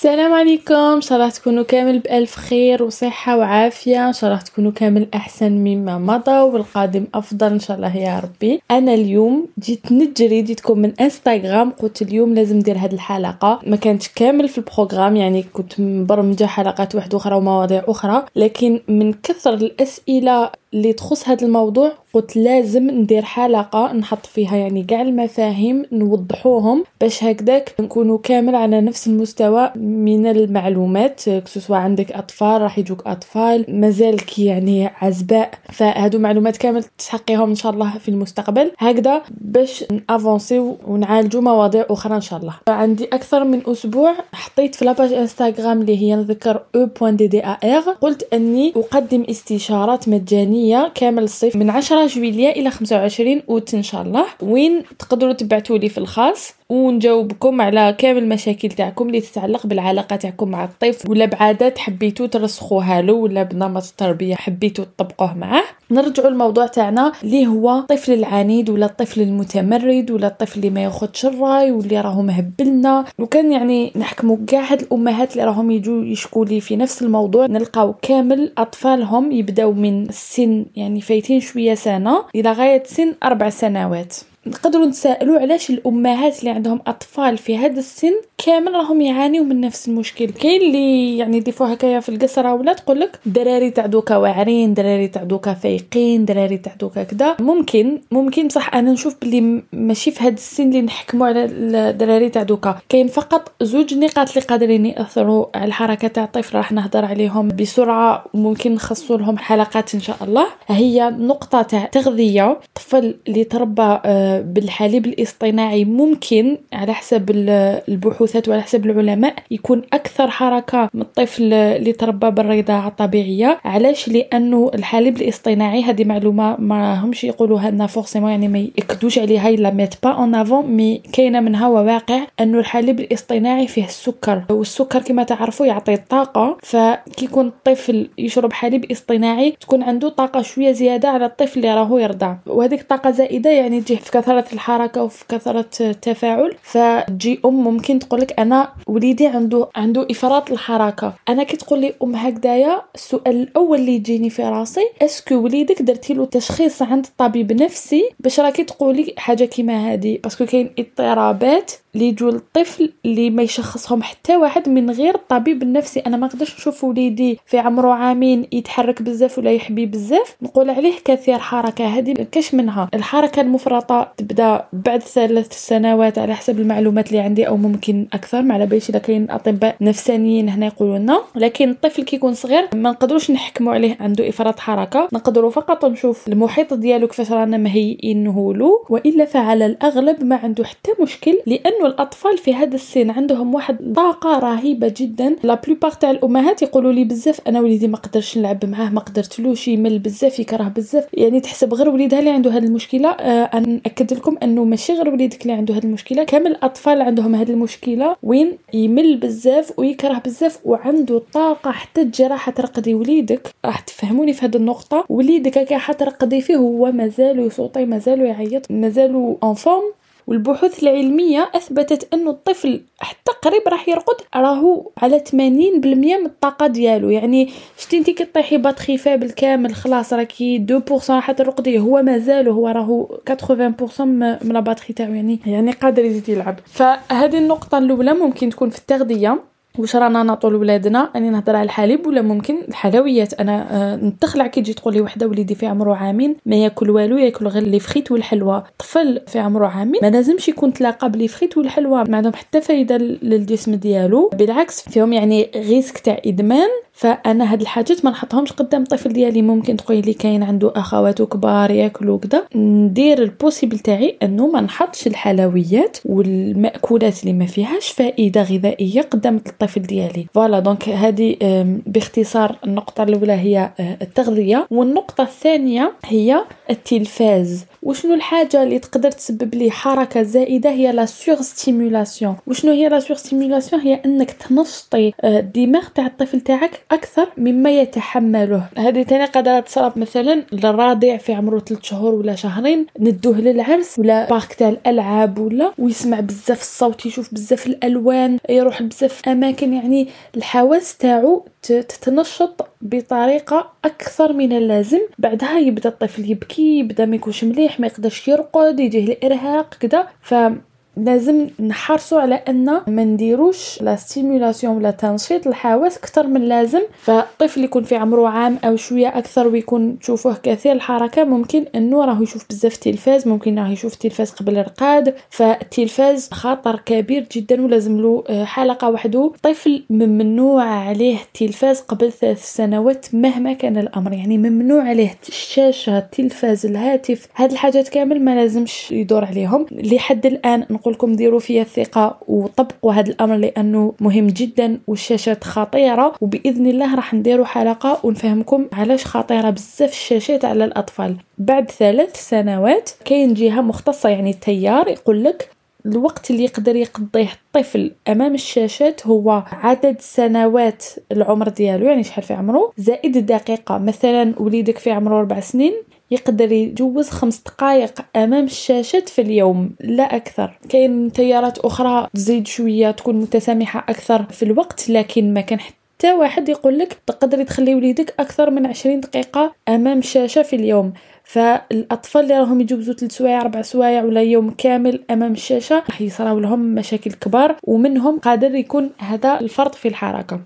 السلام عليكم. إن شاء الله تكونوا كامل بألف خير وصحة وعافية. إن شاء الله تكونوا كامل أحسن مما مضى والقادم أفضل. إن شاء الله يا ربي. أنا اليوم جيت نجري جيتكم من إنستغرام. قلت اليوم لازم ندير هذه الحلقة. ما كانتش كامل في البروغرام يعني كنت مبرمجة حلقات واحدة أخرى ومواضيع أخرى. لكن من كثر الأسئلة اللي تخص هذا الموضوع قلت لازم ندير حلقة نحط فيها يعني كاع المفاهيم نوضحوهم باش هكذاك نكونوا كامل على نفس المستوى من المعلومات كسوسوا عندك أطفال راح يجوك أطفال مازالك يعني عزباء. فهادو معلومات كامل تحقيهم إن شاء الله في المستقبل. هكذا باش نافونسي ونعالجوا مواضيع أخرى إن شاء الله. عندي أكثر من أسبوع حطيت في لاباج انستغرام اللي هي نذكر او.ddar قلت أني أقدم استشارات مجانية كامل الصيف من 10 جويلية إلى 25 أوت إن شاء الله. وين تقدروا تبعتوا لي في الخاص؟ ونجاوبكم على كامل المشاكل تاعكم اللي تتعلق بالعلاقة تاعكم مع الطفل. ولا بعادات حبيتو ترسخوها له ولا بنمط التربية حبيتو تطبقوه معاه؟ نرجعوا الموضوع تاعنا اللي هو الطفل العنيد ولا الطفل المتمرد ولا الطفل اللي ما ياخذش الراي واللي راهو مهبلنا وكان يعني نحكموا كاع هاد الأمهات اللي راهم يجوا يشكوا لي في نفس الموضوع. نلقاو كامل أطفالهم يبداو من السن يعني فايتين شوية سنة إلى غاية سن أربع سنوات. نقدروا نتسائلوا علاش الأمهات اللي عندهم أطفال في هذا السن كامل راهم يعانيوا من نفس المشكل. كاين اللي يعني يضيفوا هكايا في القصره ولا تقول لك دراري تاع دوكا واعرين دراري تاع دوكا فايقين دراري تاع دوكا كذا ممكن ممكن بصح أنا نشوف بلي ماشي في هذا السن اللي نحكموا على الدراري تاع دوكا. كاين فقط زوج نقاط اللي قادرين يأثروا على الحركة تاع الطفل راح نهضر عليهم بسرعة وممكن نخصصوا لهم حلقات إن شاء الله. هي نقطة تاع تغذية. طفل اللي تربى بالحليب الاصطناعي ممكن على حسب البحوثات وعلى حسب العلماء يكون أكثر حركة من الطفل اللي تربى بالرضاعة الطبيعية. علاش؟ لأنه الحليب الاصطناعي هذه معلومة ما همش يقولوها لنا forcément يعني ما ياكدوش عليها ils la mettent pas en avant mais كاينة منها وواقع أنه الحليب الاصطناعي فيه السكر. والسكر كما تعرفوا يعطي الطاقه فكي يكون الطفل يشرب حليب اصطناعي تكون عنده طاقة شوية زيادة على الطفل اللي راهو يرضع. وهذيك الطاقه زائدة يعني تجي في كثرة الحركة وفي كثرة التفاعل فتجي أم ممكن تقول لك أنا وليدي عنده عنده إفراط الحركة. أنا كي تقول لي أم هكذايا السؤال الأول اللي يجيني في راسي est-ce que وليدك درتي له تشخيص عند طبيب نفسي باش راكي تقولي حاجة كيما هذه parce que كاين اضطرابات اللي يجوا للطفل اللي ما يشخصهم حتى واحد من غير الطبيب النفسي. أنا ما نقدرش نشوف وليدي في عمره عامين يتحرك بزاف ولا يحبي بزاف. نقول عليه كثير حركة. هذه ما كاش منها. الحركة المفرطة تبدا بعد ثلاث سنوات على حسب المعلومات اللي عندي أو ممكن أكثر ما على باليش إذا كاين أطباء نفسانيين هنا يقولوا لنا. لكن الطفل كي يكون صغير ما نقدروش نحكموا عليه عنده إفراط حركة. نقدروا فقط نشوف المحيط ديالو كيفاش رانا مهيئينه له. وإلا فعلى الأغلب ما عنده حتى مشكل لأن انه الأطفال في هذا السن عندهم واحد طاقة رهيبة جدا. la plupart تاع الأمهات يقولوا لي بزاف أنا وليدي ما قدرش نلعب معاه ما قدرتلوش يمل بزاف يكره بزاف. يعني تحسب غير وليدها اللي عنده هذه المشكلة. آه أنا ناكد لكم أنه ماشي غير وليدك اللي عنده هذه المشكلة. كامل الأطفال عندهم هذه المشكلة وين يمل بزاف ويكره بزاف وعنده طاقة حتى راح ترقدي وليدك. راح تفهموني في هذه النقطة. وليدك كي حترقدي فيه هو مازال يصوتي مازال يعيط مازال en forme والبحوث العلمية أثبتت أنه الطفل حتى قريب راح يرقد راهو على 80% من الطاقة ديالو. يعني شتي انتي كي طيحي بالكامل خلاص راكي 2% راح ترقدي هو مازال هو راهو 80% من ال batterie تاعو يعني يعني قادر يزيد يلعب. فهذه النقطة الأولى ممكن تكون في التغذية. واش رانا نعطوا لولادنا اني نهضر على الحليب ولا ممكن الحلويات. أنا آه نتخلع كي تجي تقول لي وحدة وليدي في عمره عامين ما ياكل والو ياكل غير les frites والحلوى. طفل في عمره عامين ما لازمش يكون تلاقى ب les frites والحلوى ما عندهم حتى فايدة للجسم ديالو. بالعكس فيهم يعني risque تاع إدمان. فأنا هاد الحاجات ما نحطهمش قدام الطفل ديالي. ممكن تقولي لي كاين عنده أخوات كبار ياكلوا كذا ندير ال possible تاعي أنه ما نحطش الحلويات والمأكولات اللي ما فيهاش فائدة غذائية قدام الطفل ديالي. voilà donc هذه باختصار النقطة الأولى هي التغذية. والنقطة الثانية هي التلفاز. وشنو الحاجة اللي تقدر تسبب لي حركة زائدة؟ هي la surstimulation وشنو هي la surstimulation هي أنك تنشطي الدماغ تاع الطفل تاعك أكثر مما يتحمله. هذه تاني قادرة تصرف مثلا للراضع في عمره 3 شهور ولا شهرين ندوه للعرس ولا parc تاع الألعاب ولا ويسمع بزاف الصوت يشوف بزاف الألوان يروح بزاف أماكن يعني الحواس تاعو تتنشط بطريقة أكثر من اللازم. بعدها يبدأ الطفل يبكي يبدأ ما يكونش مليح ما يقدرش يرقد يجيه الإرهاق كذا. ف لازم نحرصوا على أن ما نديروش لا ستيمولاسيون ولا تنشيط الحواس أكثر من اللازم. فالطفل يكون في عمره عام أو شوية أكثر ويكون تشوفوه كثير الحركة ممكن أنه راه يشوف بزاف تلفاز ممكن راه يشوف تلفاز قبل الرقاد. فالتلفاز خطر كبير جدا ولازم له آه، حلقة وحده. طفل ممنوع عليه التلفاز قبل ثلاث سنوات مهما كان الأمر. يعني ممنوع عليه الشاشة التلفاز الهاتف هاد الحاجات كامل ما لازمش يدور عليهم. لحد الآن نقول لكم ديروا فيا الثقة وطبقوا هذا الأمر لأنه مهم جدا والشاشات خطيرة وبإذن الله راح نديروا حلقة ونفهمكم علاش خطيرة بزاف الشاشات على الأطفال. بعد ثلاث سنوات كاين جهة مختصة يعني التيار يقول لك الوقت اللي يقدر يقضيه الطفل أمام الشاشات هو عدد سنوات العمر ديالو يعني شحال في عمره؟ زائد دقيقة. مثلا وليدك في عمره أربع سنين يقدر يجوز خمس دقائق أمام الشاشات في اليوم لا أكثر. كاين تيارات أخرى تزيد شوية تكون متسامحة أكثر في الوقت لكن ما كان حتى واحد يقول لك تقدري تخلي وليدك أكثر من عشرين دقيقة أمام الشاشه في اليوم. فالأطفال اللي راهم يجوزوا 3 سوايع 4 سوايع ولا يوم كامل أمام الشاشة راح يصراو لهم مشاكل كبار ومنهم قادر يكون هذا الفرط في الحركة.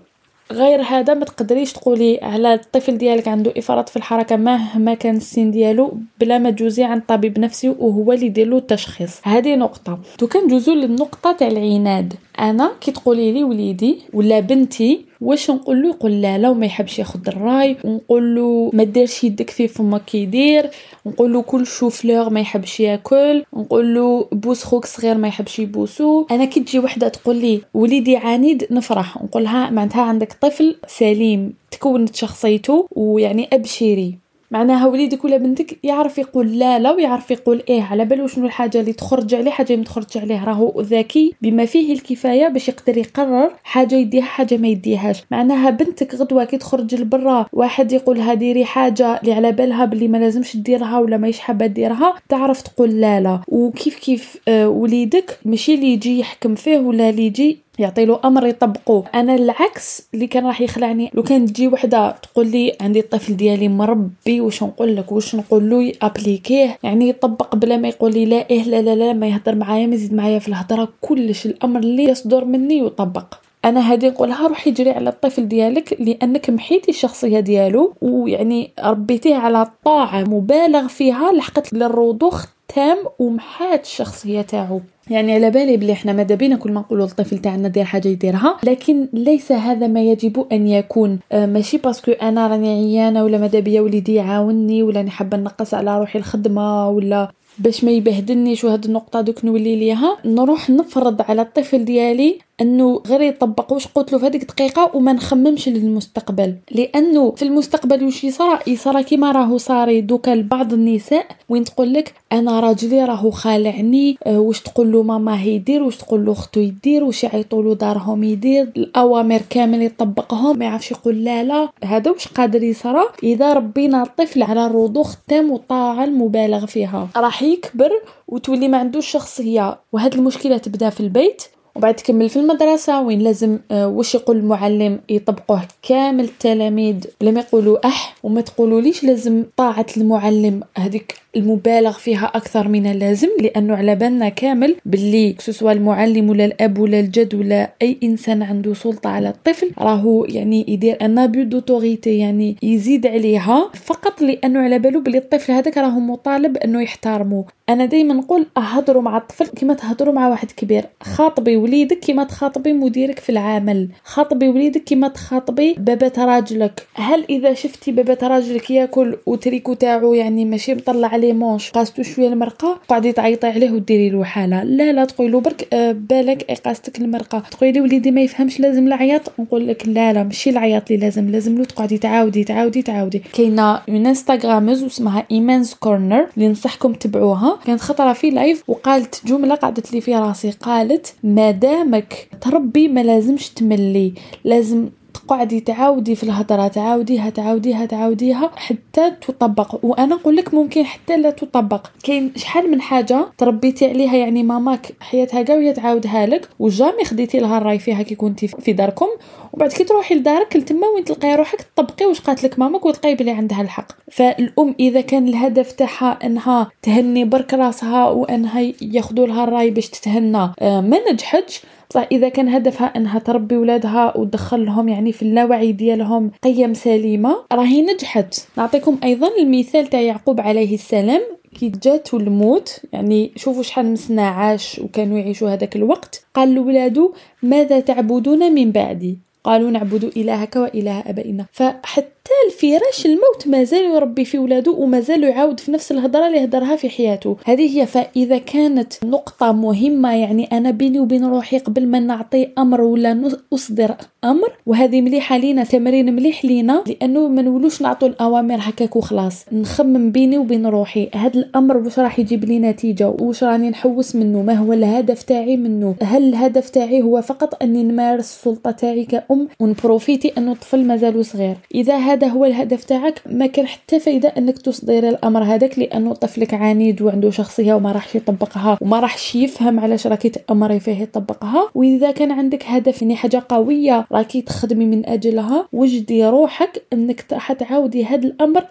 غير هذا ما تقدريش تقولي على الطفل ديالك عنده إفراط في الحركة مهما كان السن ديالو بلا ما تجوزي عند طبيب نفسي وهو اللي يدير له التشخيص. هذه نقطة. تو كنجوزو للنقطة تاع العناد. أنا كي تقولي لي وليدي ولا بنتي واش نقول له يقول لا لا وما يحبش ياخذ الراي ونقول له ما ديرش يدك في فمك كي يدير. نقول له كل شو فلور ما يحبش ياكل. نقول له بوس خوك صغير ما يحبش يبوسو. أنا كي تجي وحدة تقول لي وليدي عنيد نفرح. نقولها معناتها عندك طفل سليم تكونت شخصيته ويعني أبشري. معناها وليدك ولا بنتك يعرف يقول لا لا ويعرف يقول إيه على بالو شنو الحاجة اللي تخرج عليه حاجة ما تخرج عليه راهو ذكي بما فيه الكفاية باش يقدر يقرر حاجة يديها حاجة ما يديهاش. معناها بنتك غدوة كي تخرج لبرا واحد يقولها ديري حاجة اللي على بالها باللي ما لازمش ديرها ولا ماهيش حابة ديرها تعرف تقول لا لا. وكيف كيف آه وليدك ماشي اللي يجي يحكم فيه ولا اللي يجي يعطي له أمر يطبقوه. أنا العكس اللي كان راح يخلعني. لو كان تجي وحدة تقول لي عندي الطفل ديالي مربي واش نقول لك؟ واش نقول له ابليكيه يعني يطبق بلا ما يقول لي لا إيه لا لا لا ما يهضر معايا ما يزيد معايا في الهضره كلش الأمر اللي يصدر مني يطبق. أنا هذه نقولها روحي جري على الطفل ديالك لأنك محيتي الشخصية ديالو ويعني ربيتيه على الطاعه مبالغ فيها لحقت للرضوخ تام ومحات الشخصية تاعو. يعني على بالي بلي إحنا ماذا بينا كل ما نقولوا للطفل تاعنا دير حاجة يديرها لكن ليس هذا ما يجب أن يكون. آه ماشي parce que أنا راني عيانة ولا ماذا بيا وليدي يعاونني ولا راني حابه نقص على روحي الخدمة ولا باش ما يبهدلنيش وهاد النقطة دوك نولي ليها. نروح نفرض على الطفل ديالي إنه غير يطبق واش قلت له في هذيك الدقيقة وما نخممش للمستقبل. لأنه في المستقبل واش يصرى؟ يصرى كيما راهو صاري دوكا لبعض النساء وين تقول لك أنا راجلي راهو خالعني أه واش تقول له ماما يدير واش تقول له أختو يدير واش يعيطوا له دارهم يدير الأوامر كامل يطبقهم ما يعرفش يقول لا لا. هذا واش قادر يصرى؟ إذا ربينا الطفل على الرضوخ التام والطاعه المبالغ فيها. راح يكبر وتولي ما عندوش شخصية. وهاد المشكلة تبدا في البيت. وبعد تكمل في المدرسة وين لازم آه وش يقول المعلم؟ يطبقوه كامل التلاميذ. لما يقولوا أح وما تقولوليش لازم طاعة المعلم. هذيك المبالغ فيها أكثر من اللازم لأنه على بالنا كامل باللي سواء المعلم ولا الأب ولا الجد ولا أي إنسان عنده سلطة على الطفل راهو يعني يدير ان ابو دوتوريتي يعني يزيد عليها فقط لأنه على باله بلي الطفل هذاك راهو مطالب أنه يحترمه أنا دائما نقول اهضروا مع الطفل كما تهضروا مع واحد كبير. خاطبي وليدك كما تخاطبي مديرك في العمل. خاطبي وليدك كما تخاطبي بابا راجلك هل إذا شفتي بابا راجلك ياكل وتريكو تاعو يعني ماشي مطلع les manches قاستو شوية المرقة قعدي تعيطي عليه وديري له حالة. لا لا تقولي له برك آه بالك قاستك المرقة. تقولي لي وليدي ما يفهمش لازم العياط نقول لك لا لا ماشي العياط اللي لازم لازم له. تقعدي تعاودي تعاودي تعاودي. كاينة une instagrameuse اسمها Iman's Corner اللي ننصحكم تبعوها كانت خطرة في live وقالت جملة قعدت لي في راسي قالت ما دامك تربي ما لازمش تملي لازم تقعدي تعاودي في الهضرة تعاوديها تعاوديها تعاوديها حتى تطبق. وأنا نقول لك ممكن حتى لا تطبق. كاين شحال من حاجة تربيتي عليها يعني ماماك حياتها كاع وهي تعاودها لك و jamais خديتي لها الراي فيها كي كنتي في داركم. وبعد كي تروحي لدارك لتما وين تلقاي روحك تطبقي واش قالت لك ماماك وتلقاي بلي عندها الحق. فالأم إذا كان الهدف تاعها أنها تهني برك راسها وأنها ياخذوا لها الراي باش تتهنى آه، ما نجحتش بصح اذا كان هدفها أنها تربي ولادها وتدخل لهم يعني في اللاوعي ديالهم قيم سليمة راهي نجحت. نعطيكم أيضا المثال تاع يعقوب عليه السلام كي جات الموت يعني شوفوا شحال من سنة عاش وكانوا يعيشوا هذاك الوقت. قال لولادو ماذا تعبدون من بعدي؟ قالوا نعبد إلهك وإله أبائنا. فحتى الفراش الموت ما زال يربي في ولاده وما زال يعاود في نفس الهضرة اللي هدرها في حياته. هذه هي فاذا كانت نقطة مهمة يعني أنا بيني وبين روحي قبل ما نعطي أمر ولا أصدر أمر وهذه مليحة لينا تمرين مليح لينا لأنه ما نولوش نعطوا الأوامر هكاك وخلاص. نخمم بيني وبين روحي هذا الأمر واش راح يجيب لي نتيجة؟ واش راني نحوس منه؟ ما هو الهدف تاعي منه؟ هل الهدف تاعي هو فقط أني نمارس السلطة تاعي كأم ونبروفيتي أنه الطفل مازال صغير؟ إذا هذا هو الهدف تاعك. ما كان حتى فايدة أنك تصدري الأمر هذاك لأنه طفلك عنيد وعنده شخصية وما راحش يطبقها وما راحش يفهم علاش راكي تامري فيه يطبقها. وإذا كان عندك هدف يعني حاجة قوية راكي تخدمي من أجلها وجدي روحك أنك راح تعاودي هذا الأمر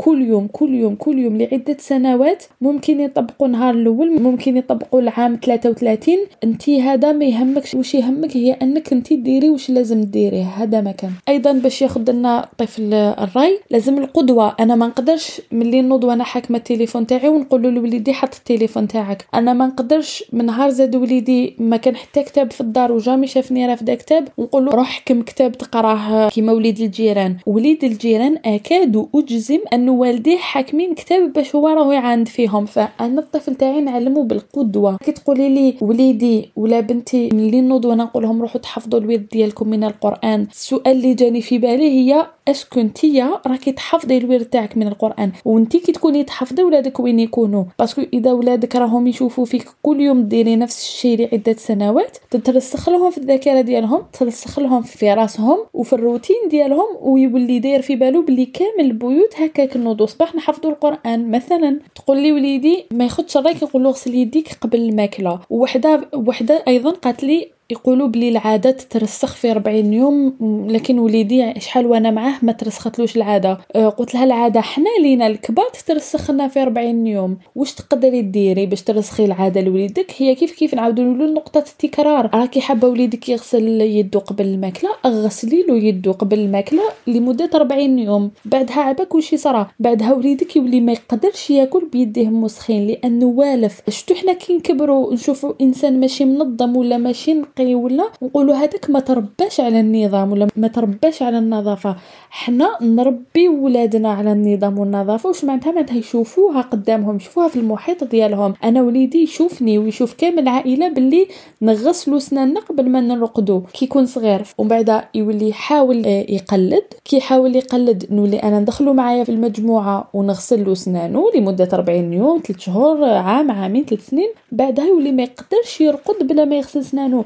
كل يوم كل يوم كل يوم لعدة سنوات. ممكن يطبقوا نهار الأول ممكن يطبقوا العام 33 أنت هذا ما يهمكش. واش يهمك هي أنك أنت ديري واش لازم ديريه هذا ما كان. أيضا باش ياخذ لنا الطفل الرأي لازم القدوة. أنا ما نقدرش ملي نوض وأنا حاكمة التليفون تاعي ونقول لوليدي حط التليفون تاعك. أنا ما نقدرش. من نهار زاد وليدي ما كان حتى كتاب في الدار وجامي شافني رافده كتاب نقول له روح حكم كتاب تقراه كيما وليد الجيران. وليد الجيران أكاد أجزم أنه انه والديه حاكمين كتاب باش هو راهو يعاند فيهم. فأنا الطفل تاعي نعلمه بالقدوة. كي تقولي لي وليدي ولا بنتي ملي نوض وأنا نقول لهم روحوا تحفظوا الولد ديالكم من القرآن. السؤال اللي جاني في بالي هي est-ce que نتيا راكي تحفظي الورد تاعك من القرآن؟ وأنتي كي تكوني تحفظي ولادك وين يكونوا؟ parce que إذا ولادك راهم يشوفوا فيك كل يوم ديري نفس الشيء لعدة سنوات تترسخ لهم في الذاكرة ديالهم ترسخ لهم في راسهم وفي الروتين ديالهم ويولي داير في بالو بلي كامل البيوت هكاك نوضو صباح نحفظوا القرآن مثلا تقول لي وليدي ما ياخذش الراي يقول له غسل يديك قبل الماكلة. وحده وحدة أيضا قالت لي يقولوا بلي العادة تترسخ في 40 يوم لكن وليدي شحال وأنا معاه ما ترسختلوش العادة. أه، قلت لها العادة حنا لينا الكبار تترسخ لنا في 40 يوم. واش تقدري ديري باش ترسخي العادة لوليدك؟ هي كيف كيف نعاودوا له نقطة التكرار. راكي حابة وليدك يغسل يدو قبل الماكلة؟ أغسلي له يدو قبل الماكلة لمدة 40 يوم. بعدها عبا كلشي صرا بعدها وليدك يولي ما يقدرش ياكل بيديه مسخين لأنه والف. شتو حنا كي نكبروا نشوفوا إنسان ماشي منظم ولا ماشي نقي؟ نقي ولا نقولوا هذاك ما ترباش على النظام ولا ما ترباش على النظافة. حنا نربي ولادنا على النظام والنظافة واش معناتها؟ معناتها يشوفوها قدامهم يشوفوها في المحيط ديالهم. أنا وليدي يشوفني ويشوف كامل العائله باللي نغسلوا سناننا قبل ما نرقدوا كي يكون صغير ومن بعد يولي يحاول آه، يقلد. كي يحاول يقلد نولي أنا ندخلو معايا في المجموعة ونغسل له سنانو لمدة 40 يوم 3 شهور عام عامين 3 سنين. بعدها يولي ما يقدرش يرقد بلا ما يغسل سنانو.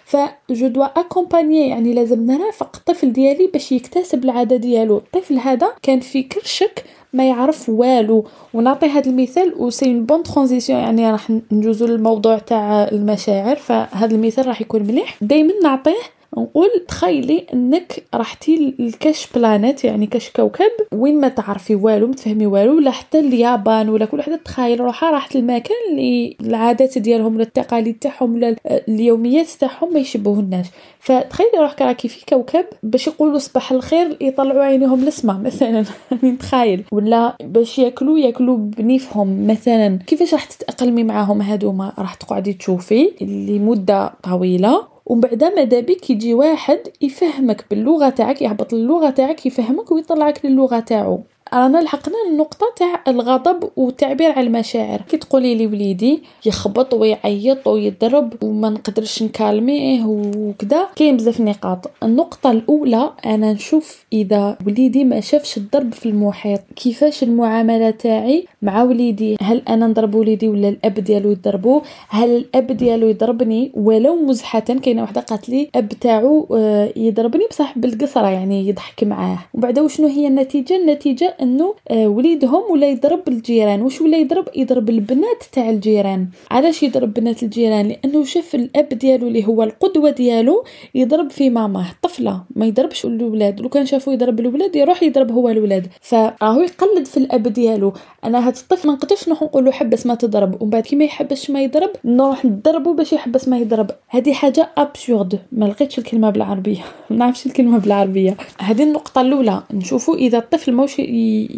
je dois accompagner يعني لازم نرافق الطفل ديالي باش يكتسب العادة ديالو. الطفل هذا كان في كرشك ما يعرف والو. ونعطي هذا المثال و c'est bonne transition يعني راح نجوزو للموضوع تاع المشاعر. فهذا المثال راح يكون مليح. دائما نعطيه نقول تخيلي انك رحتي لكاش planète يعني كاش كوكب وين ما تعرفي والو ما تفهمي والو ولا حتى اليابان ولا كل وحدة تخيل روحها راحت المكان اللي العادات ديالهم ولا التقاليد تاعهم ولا اليوميات تاعهم ما يشبهوناش. فتخيلي روحك راكي في كوكب باش يقولوا صباح الخير يطلعوا عينيهم للسما مثلا. نتخيل ولا باش ياكلوا ياكلوا بنيفهم مثلا. كيفاش راح تتأقلمي معاهم هادوما راح تقعدي تشوفي لمدة طويلة. ومن بعد ماذا بك يجي واحد يفهمك باللغة تاعك يهبط اللغة تاعك يفهمك ويطلعك للغه تاعو. رانا لحقنا النقطة تاع الغضب والتعبير على المشاعر. كي تقولي لي وليدي يخبط ويعيط ويضرب وما نقدرش نكالميه وكذا كاين بزاف نقاط. النقطة الأولى أنا نشوف إذا وليدي ما شافش الضرب في المحيط. كيفاش المعاملة تاعي مع وليدي؟ هل أنا نضرب وليدي ولا الأب ديالو يضربو؟ هل الأب ديالو يضربني؟ ولو مزحة كاينة وحدة قالت لي الأب تاعو آه، يضربني بصح بالقصرة يعني يضحك معاه. وبعد وشنو هي النتيجة؟ النتيجة انه آه، وليدهم ولا يضرب الجيران؟ واش ولا يضرب؟ يضرب البنات تاع الجيران. علاش يضرب بنات الجيران؟ لأنه شاف الأب ديالو اللي هو القدوة ديالو يضرب في ماماه طفلة ما يضربش الاولاد لو كان شافو يضرب الاولاد يروح يضرب هو الاولاد فراهو يقلد في الأب ديالو. أنا هاد الطفل ما نقدرش نروح نقول حبس ما تضرب. ومن بعد كي ما يحبش ما يضرب نروح نضربه باش يحبس ما يضرب. هذه حاجة absurde ما لقيتش الكلمة بالعربية. ما نعرفش الكلمة بالعربية. هذه النقطة الأولى. نشوفوا إذا الطفل موش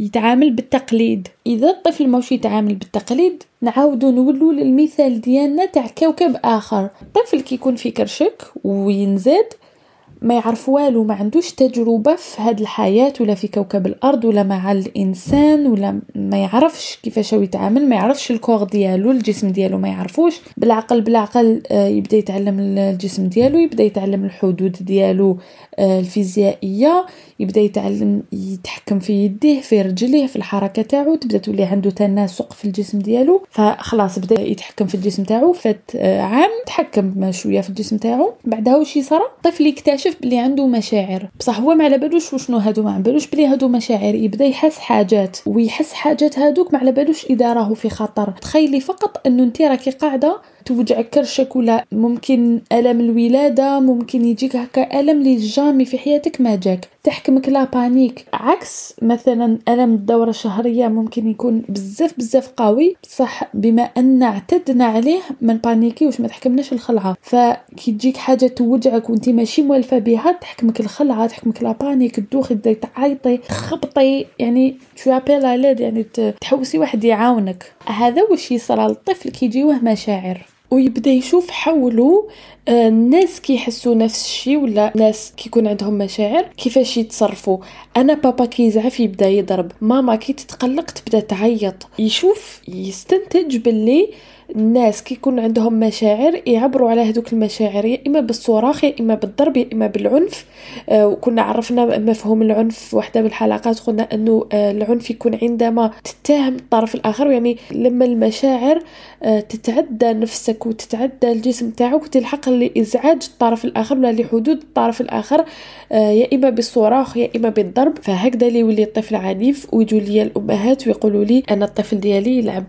يتعامل بالتقليد. إذا الطفل موش يتعامل بالتقليد نعاودو نولو للمثال ديالنا تاع كوكب آخر. الطفل كيكون في كرشك وينزاد ما يعرف والو ما عندوش تجربة في هاد الحياة ولا في كوكب الأرض ولا مع الإنسان ولا ما يعرفش كيفاش هو يتعامل ما يعرفش ال corps ديالو الجسم ديالو ما يعرفوش. بالعقل بالعقل آه، يبدا يتعلم الجسم ديالو يبدا يتعلم الحدود ديالو آه، الفيزيائية يبدأ يتعلم يتحكم في يديه في رجليه في الحركة تاعو تبدأ تولي عنده تناسق في الجسم ديالو. فخلاص بدأ يتحكم في الجسم تاعو فات آه، عام تحكم شوية في الجسم تاعو. بعدها واش يصرى؟ الطفل يكتشف بلي عنده مشاعر. بصح هو ما على بالوش وشنو هادو ما بالوش بلي هادو مشاعر. يبدأ يحس حاجات ويحس حاجات هادوك ما على بالوش إذا راهو في خطر. تخيلي فقط انه انت راكي قاعدة توجع كرشك ولا ممكن ألم الولادة ممكن يجيك هكا ألم اللي jamais في حياتك ما جاك. تحكمك la panique. عكس مثلا ألم الدورة الشهرية ممكن يكون بزاف بزاف قوي صح بما أن اعتدنا عليه ما ن paniquer واش ما تحكمناش الخلعة. فكي تجيك حاجة توجعك وانت ماشي موالفة بها تحكمك الخلعة تحكمك la panique تدوخي تعيطي تخبطي يعني tu appelles يعني تحوسي واحد يعاونك. هذا واش يصرى للطفل كي يجيوه مشاعر ويبدا يشوف حوله آه، الناس كيحسوا نفس الشيء ولا ناس كيكون عندهم مشاعر كيفاش يتصرفوا. أنا بابا كيزعف يبدا يضرب ماما كي تتقلق تبدا تعيط. يشوف يستنتج باللي الناس كيكون عندهم مشاعر يعبروا على هذوك المشاعر يا إما بالصراخ يا إما بالضرب يا إما بالعنف. آه وكنا عرفنا مفهوم العنف في واحدة من الحلقات قلنا أنه آه العنف يكون عندما تتهم الطرف الآخر يعني لما المشاعر آه تتعدى نفسك وتتعدى الجسم تاعك وتلحق لإزعاج الطرف الآخر ولا لحدود الطرف الآخر يا إما بالصراخ يا إما بالضرب. فهكذا اللي يولي الطفل عنيف ويجوا لي الأمهات ويقولوا لي أنا الطفل ديالي يلعب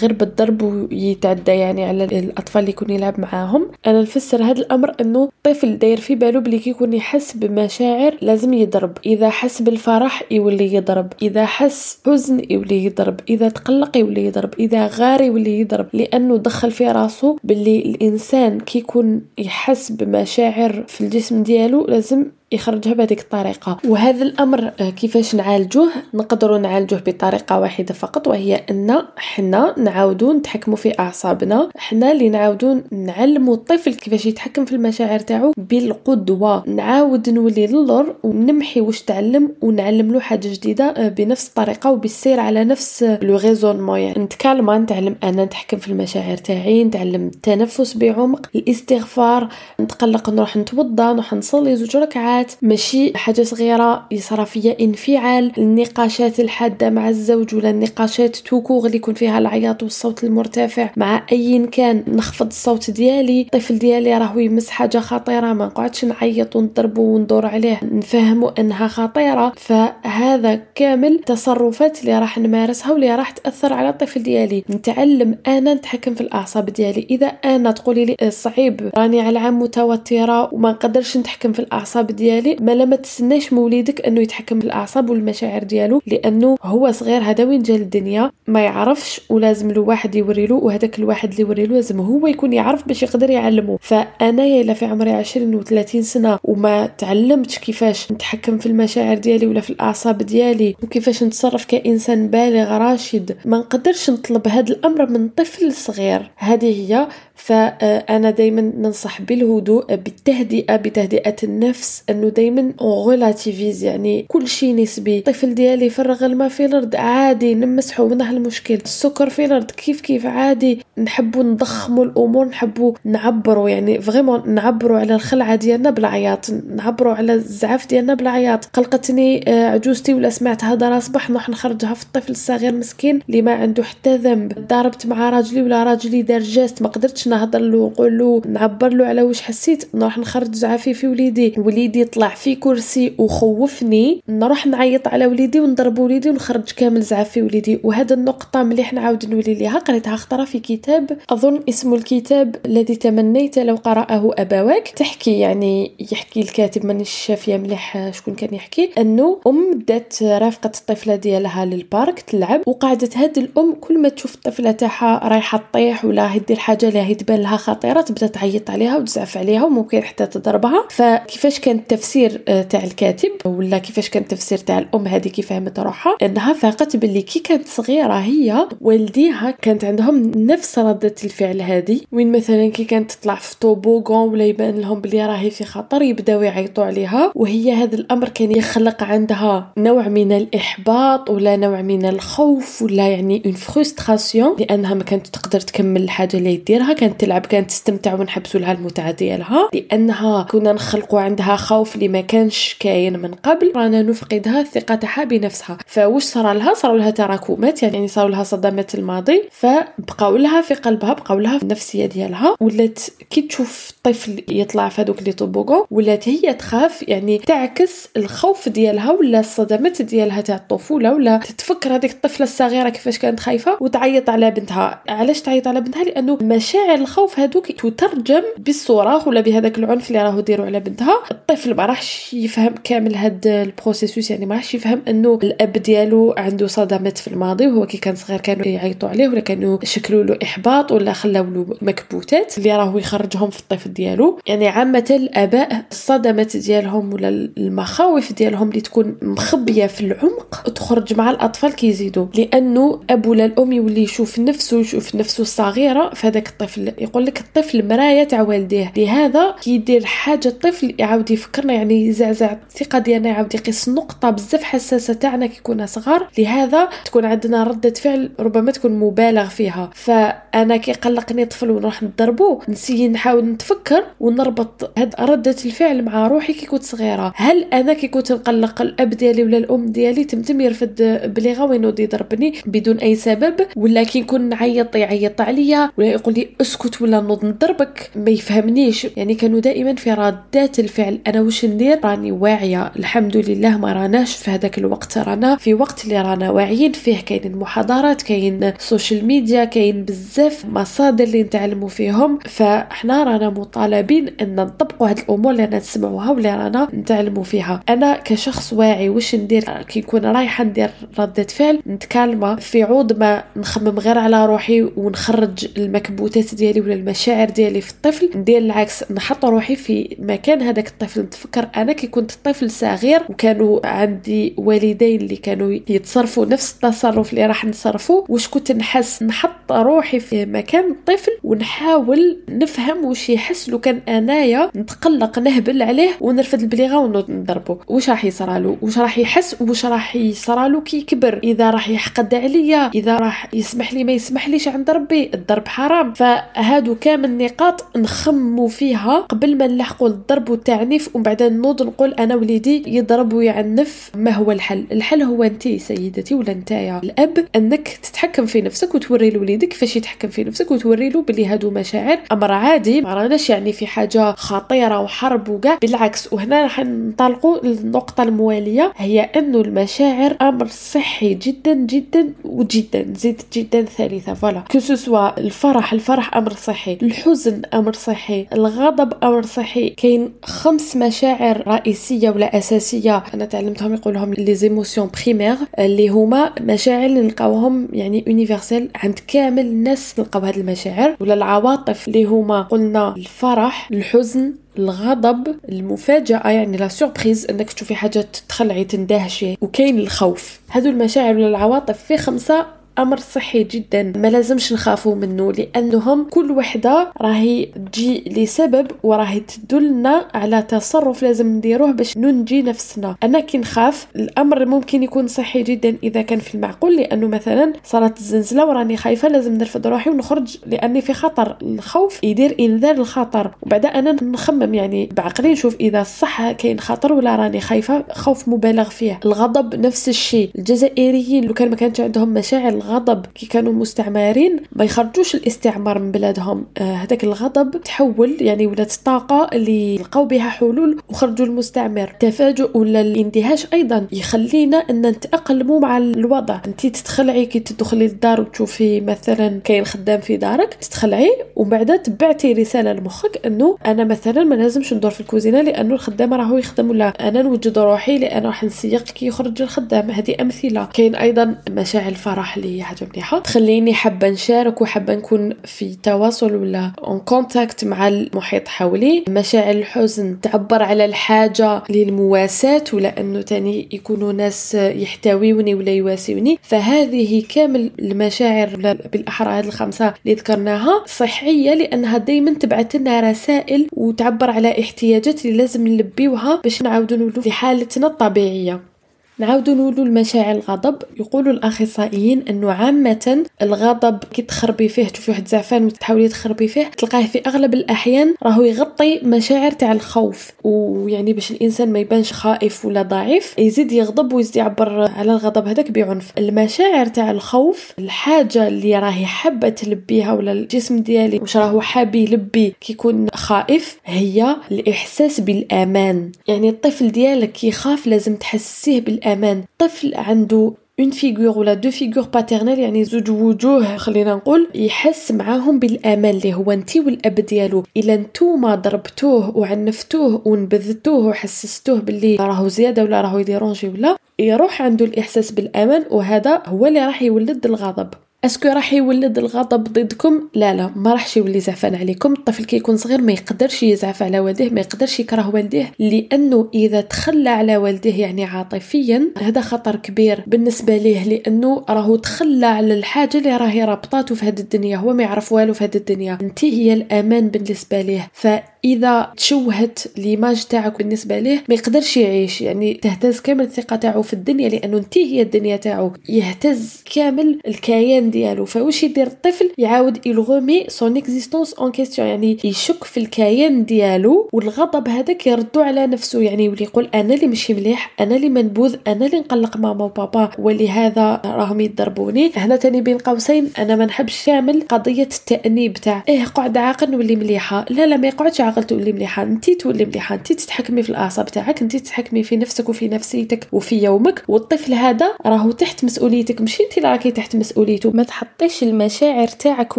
غير بالضرب ويت يتعدى يعني على الأطفال اللي يكون يلعب معاهم. أنا نفسر هذا الأمر إنه الطفل داير في بالو بلي كيكون يحس بمشاعر لازم يضرب. إذا حس بالفرح يولي يضرب. إذا حس حزن يولي يضرب. إذا تقلق يولي يضرب. إذا غار يولي يضرب. لأنه دخل في راسه باللي الإنسان كيكون يحس بمشاعر في الجسم ديالو لازم يخرجها بهذيك الطريقة. وهذا الأمر آه، كيفاش نعالجوه؟ نقدروا نعالجوه بطريقة واحدة فقط وهي أن حنا نعاودوا نتحكموا في أعصابنا. حنا اللي نعاودوا نعلموا الطفل كيفاش يتحكم في المشاعر تاعو بالقدوة. نعاود نولي للور ونمحي واش تعلم ونعلم له حاجة جديدة آه، بنفس الطريقة وبالسير على نفس le raisonnement يعني نتكلم نتعلم أنا نتحكم في المشاعر تاعي نتعلم التنفس بعمق الاستغفار نتقلق نروح نتوضا نروح نصلي زوج ركعات. العلاقات ماشي حاجة صغيرة يصرى فيا انفعال. النقاشات الحادة مع الزوج ولا النقاشات tout court اللي يكون فيها العياط والصوت المرتفع. مع اي كان نخفض الصوت ديالي الطفل ديالي راهو يمس حاجة خطيرة ما نقعدش نعيط ونضربو وندور عليه. نفهمو أنها خطيرة. فهذا كامل تصرفات اللي راح نمارسها واللي راح تأثر على الطفل ديالي. نتعلم أنا نتحكم في الأعصاب ديالي. إذا أنا تقولي لي صعيب راني على عام متوترة وما نقدرش نتحكم في الأعصاب ديالي ديالي ما لما تسناش موليدك أنه يتحكم بالأعصاب والمشاعر ديالو لأنه هو صغير هذا وين جا الدنيا ما يعرفش ولازم له واحد يوري له وهذاك الواحد اللي يوري له لازم هو يكون يعرف باش يقدر يعلمه. فأنا الا في عمري 20 و30 سنة وما تعلمتش كيفاش نتحكم في المشاعر ديالي ولا في الأعصاب ديالي وكيفاش نتصرف كإنسان بالغ راشد. ما نقدرش نطلب هذا الأمر من طفل صغير. هذه هي. فأنا دائما ننصح بالهدوء بالتهدئة بتهدئة النفس انه دائما relativise يعني كل شيء نسبي. الطفل ديالي فرغ الماء في الأرض عادي نمسحه من المشكل. السكر في الأرض كيف كيف؟ عادي نحبوا نضخموا الأمور نحبوا نعبروا يعني vraiment نعبروا على الخلعة ديالنا بلا عياط نعبروا على الزعف ديالنا بلا عياط قلقتني آه، عجوزتي ولا سمعت هضره صباح نروح نخرجها في الطفل الصغير مسكين اللي ما عنده حتى ذنب. ضربت مع راجلي ولا راجلي دار geste ما قدرتش نهضر له ونقول له نعبر له على واش حسيت. نروح نخرج زعفي في وليدي وليدي طلع في كرسي وخوفني نروح نعيط على وليدي ونضرب وليدي ونخرج كامل زعفي وليدي. وهذا النقطة مليح نعاود نولي ليها. قريتها خطرة في كتاب أظن اسم الكتاب الذي تمنيت لو قرأه ابواك تحكي يعني يحكي الكاتب مانيش شافيه مليح شكون كان يحكي أنه أم دات رافقة الطفلة ديالها لل parc تلعب وقعدت هاد الأم كل ما تشوف الطفلة تاعها رايحة تطيح ولا هي دير حاجة اللي هي تبان لها خطيرة تبدأ تعيط عليها وتزعف عليها وممكن حتى تضربها. فكيفاش كان التفسير آه، تاع الكاتب ولا كيفاش كان التفسير تاع الأم هذه كيف فهمت روحها إنها فاقت باللي كي كانت صغيرة هي والديها كانت عندهم نفس ردة الفعل هذه وين مثلا كي كانت تطلع في toboggan ولا يبان لهم بلي راهي في خطر يبداو يعيطوا عليها. وهي هذا الأمر كان يخلق عندها نوع من الإحباط ولا نوع من الخوف ولا يعني une frustration لأنها ما كانت تقدر تكمل الحاجة اللي ديرها كانت تلعب كانت تستمتع ونحبسوا لها المتعة ديالها. لأنها كنا نخلقوا عندها خوف اللي ما كانش كاين من قبل. رانا نفقدها الثقه تاعها بنفسها. فواش صار لها؟ صار لها تراكمات يعني صار لها صدمات الماضي. فبقاو لها في قلبها بقاو لها في النفسية ديالها. ولات كي تشوف طفل يطلع في هذوك les toboggans ولات هي تخاف يعني تعكس الخوف ديالها ولا الصدمات ديالها تاع الطفولة ولا تتفكر هذيك الطفلة الصغيرة كيفاش كانت خايفة وتعيط على بنتها. علاش تعيط على بنتها؟ لأنه مشاعر الخوف هذوك تترجم بالصراخ ولا بهذاك العنف اللي راهو ديروا على بنتها. الطفل ما راحش يفهم كامل هاد ال processus يعني ما راحش يفهم انه الاب ديالو عنده صدمات في الماضي وهو كي كان صغير كانوا يعيطوا عليه ولا كانوا شكلوا له إحباط ولا خلاو له مكبوتات اللي راهو يخرجهم في الطفل ديالو. يعني عامة الآباء الصدمات ديالهم ولا المخاوف ديالهم اللي تكون مخبية في العمق تخرج مع الأطفال كي يزيدوا. لأنه اب ولا الأم يولي يشوف نفسه يشوف نفسه الصغيره في هذاك الطفل يقول لك الطفل مراية تاع والديه لهذا كي يدير حاجة الطفل يعاود يفكرنا يعني يزعزع الثقة ديالنا يعاود يقيس نقطه بزاف حساسة تاعنا كي كنا صغار لهذا تكون عندنا ردة فعل ربما تكون مبالغ فيها. فأنا كي قلقني طفل ونروح نضربو j'essaie نحاول نتفكر ونربط هاد ردة الفعل مع روحي كي كنت صغيرة. هل أنا كي كنت نقلق الأب ديالي ولا الأم ديالي تم تم يرفد بلي غاوي يضربني بدون أي سبب؟ ولا كي نكون نعيط يعيط عليا ولا يقول لي أسكت ولا نوض نضربك؟ ما يفهمنيش. يعني كانوا دائما في ردات الفعل. أنا ندير راني واعية. الحمد لله ما راناش في هذاك الوقت. رانا في وقت اللي رانا واعيين فيه. كاين المحاضرات كاين ال social media كاين بزاف مصادر اللي نتعلموا فيهم. فاحنا رانا مطالبين أن نطبقوا هاد الأمور اللي نسمعوها واللي رانا نتعلموا فيها. أنا كشخص واعي واش ندير؟ كي نكون رايحة ندير ردة فعل نتكلم في عوض ما نخمم غير على روحي ونخرج المكبوتات ديالي ولا المشاعر ديالي في الطفل. ندير العكس نحط روحي في مكان هذاك الطفل نتفكر أنا كي كنت طفل صغير وكانوا عندي والدين اللي كانوا يتصرفوا نفس التصرف اللي راح نتصرفوا واش كنت نحس؟ نحط روحي في مكان الطفل ونحاول نفهم واش يحس. لو كان أنايا نتقلق نهبل عليه ونرفد البليغة ونضربه. واش راح يصرالو واش راح يحس؟ واش راح يصرالو كي يكبر؟ إذا راح يحقد عليا إذا راح يسمح لي ما يسمح ليش عند ربي؟ الضرب حرام. فهادو كامل نقاط نخمو فيها قبل ما نلحقوا الضرب والتعنيف. ومن بعد نوض نقول أنا وليدي يضرب ويعنف ما هو الحل. الحل هو انت سيدتي ولا نتايا الأب أنك تتحكم في نفسك وتوري لوليدك كيفاش يتحكم في نفسك وتوري له بلي هادو مشاعر أمر عادي. ما راناش يعني في حاجة خطيرة وحرب وكاع. بالعكس وهنا راح ننطلقوا النقطه الموالية. هي انه المشاعر أمر صحي جدا جدا وجدا زيد جدا ثالثة. voilà. que ce soit الفرح الفرح أمر صحي. الحزن أمر صحي. الغضب أمر صحي. كاين خمس مشاعر رئيسية ولا أساسية. أنا تعلمتهم يقولهم لي les émotions primaires اللي هما مشاعر اللي نلقاوهم يعني universelles عند كامل الناس نلقاو هاد المشاعر. ولا العواطف اللي هما قلنا الفرح الحزن الغضب المفاجأة يعني la surprise إنك تشوفي حاجة تخلعي تندهشي وكاين الخوف. هذو المشاعر ولا العواطف في خمسة أمر صحي جدا. ما لازمش نخافوا منه لأنهم كل وحدة راهي تجي لسبب وراهي تدلنا على تصرف لازم نديروه باش ننجي نفسنا. أنا كي نخاف الأمر ممكن يكون صحي جدا إذا كان في المعقول لأنه مثلا صارت الزلزله وراني خايفة لازم نرفد روحي ونخرج لأني في خطر. الخوف يدير إنذار الخطر. وبعد أنا نخمم يعني بعقلي نشوف إذا صح كاين خطر ولا راني خايفة خوف مبالغ فيه الغضب نفس الشيء. الجزائريين لو كان ما كانش عندهم مشاعر الغضب كي كانوا مستعمرين ما يخرجوش الاستعمار من بلادهم. آه، هذاك الغضب تحول يعني ولات الطاقه اللي لقاو بها حلول وخرجوا المستعمر. التفاجؤ ولا الاندهاش أيضا يخلينا أن نتأقلموا مع الوضع. أنت تتخلعي كي تدخلي للدار وتشوفي مثلا كاين خدام في دارك تتخلعي ومن بعد تبعتي رسالة لمخك أنه أنا مثلا ما لازمش ندور في الكوزينة لأنه الخدام راهو يخدم ولا أنا نوجد روحي لأن راح نسيق كي يخرج الخدام. هذه أمثلة. كاين أيضا مشاعر الفرح اللي هي حاجة مليحه تخليني حابة نشارك وحابة نكون في تواصل ولا en contact مع المحيط حولي. مشاعر الحزن تعبر على الحاجة للمواساة ولا انه تاني يكونوا ناس يحتويوني ولا يواسوني فهذه كامل المشاعر بالاحرى هذه الخمسة اللي ذكرناها. صحية لأنها دائما تبعث لنا رسائل وتعبر على احتياجات اللي لازم نلبيوها باش نعاودوا نولوا في حالتنا الطبيعية. نعاود نقولوا المشاعر الغضب. يقولوا الأخصائيين أنه عامة الغضب كي تخربي فيه تشوفي واحد زعفان وتحاولي تخربي فيه تلقاه في أغلب الأحيان راهو يغطي مشاعر تاع الخوف. ويعني باش الإنسان ما يبانش خائف ولا ضعيف يزيد يغضب ويزيد يعبر على الغضب هذاك بعنف. المشاعر تاع الخوف الحاجة اللي راهي حابة تلبيها ولا الجسم ديالي واش راهو حاب يلبي كي يكون خائف هي الإحساس بالأمان. يعني الطفل ديالك يخاف لازم تحسيه بالامان الأمان. طفل عنده une figure ولا deux figures parentales يعني زوج وجوه خلينا نقول يحس معاهم بالأمان اللي هو انت والأب ديالو. إلا نتوما ضربتوه وعنفتوه ونبذتوه وحسستوه باللي راهو زيادة ولا راهو ي déranger ولا يروح عنده الإحساس بالأمان وهذا هو اللي راح يولد الغضب. est-ce que راح يولد الغضب ضدكم؟ لا لا ما راحش يولي زعفان عليكم. الطفل كي يكون صغير ما يقدرش يزعف على والديه ما يقدرش يكره والديه لأنه إذا تخلى على والديه يعني عاطفيا هذا خطر كبير بالنسبة ليه لأنه راهو تخلى على الحاجة اللي راهي رابطاته في هذه الدنيا هو ما يعرف والو في هذه الدنيا. أنت هي الأمان بالنسبة ليه. ف اذا تشوهت l'image تاعك بالنسبة ليه ما يقدرش يعيش. يعني تهتز كامل الثقة تاعو في الدنيا لأنه أنت هي الدنيا تاعو. يهتز كامل الكيان ديالو. فواش يدير الطفل يعاود ي remet son existence en question يعني يشك في الكيان ديالو والغضب هذاك يردو على نفسه. يعني يولي يقول أنا اللي ماشي مليح أنا اللي منبوذ أنا اللي نقلق ماما وبابا ولهذا راهم يضربوني. هنا تاني بين قوسين أنا ما نحبش كامل قضية التأنيب تاع إيه قعد عاقل نولي مليحة. لا لا ما يقعدش عاقل تولي مليحة. انت تولي مليحة انت تتحكمي في الأعصاب تاعك انت تتحكمي في نفسك وفي نفسيتك وفي يومك. والطفل هذا راهو تحت مسؤوليتك ماشي انت اللي راكي تحت مسؤوليته. ما تحطيش المشاعر تاعك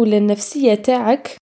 ولا النفسية تاعك.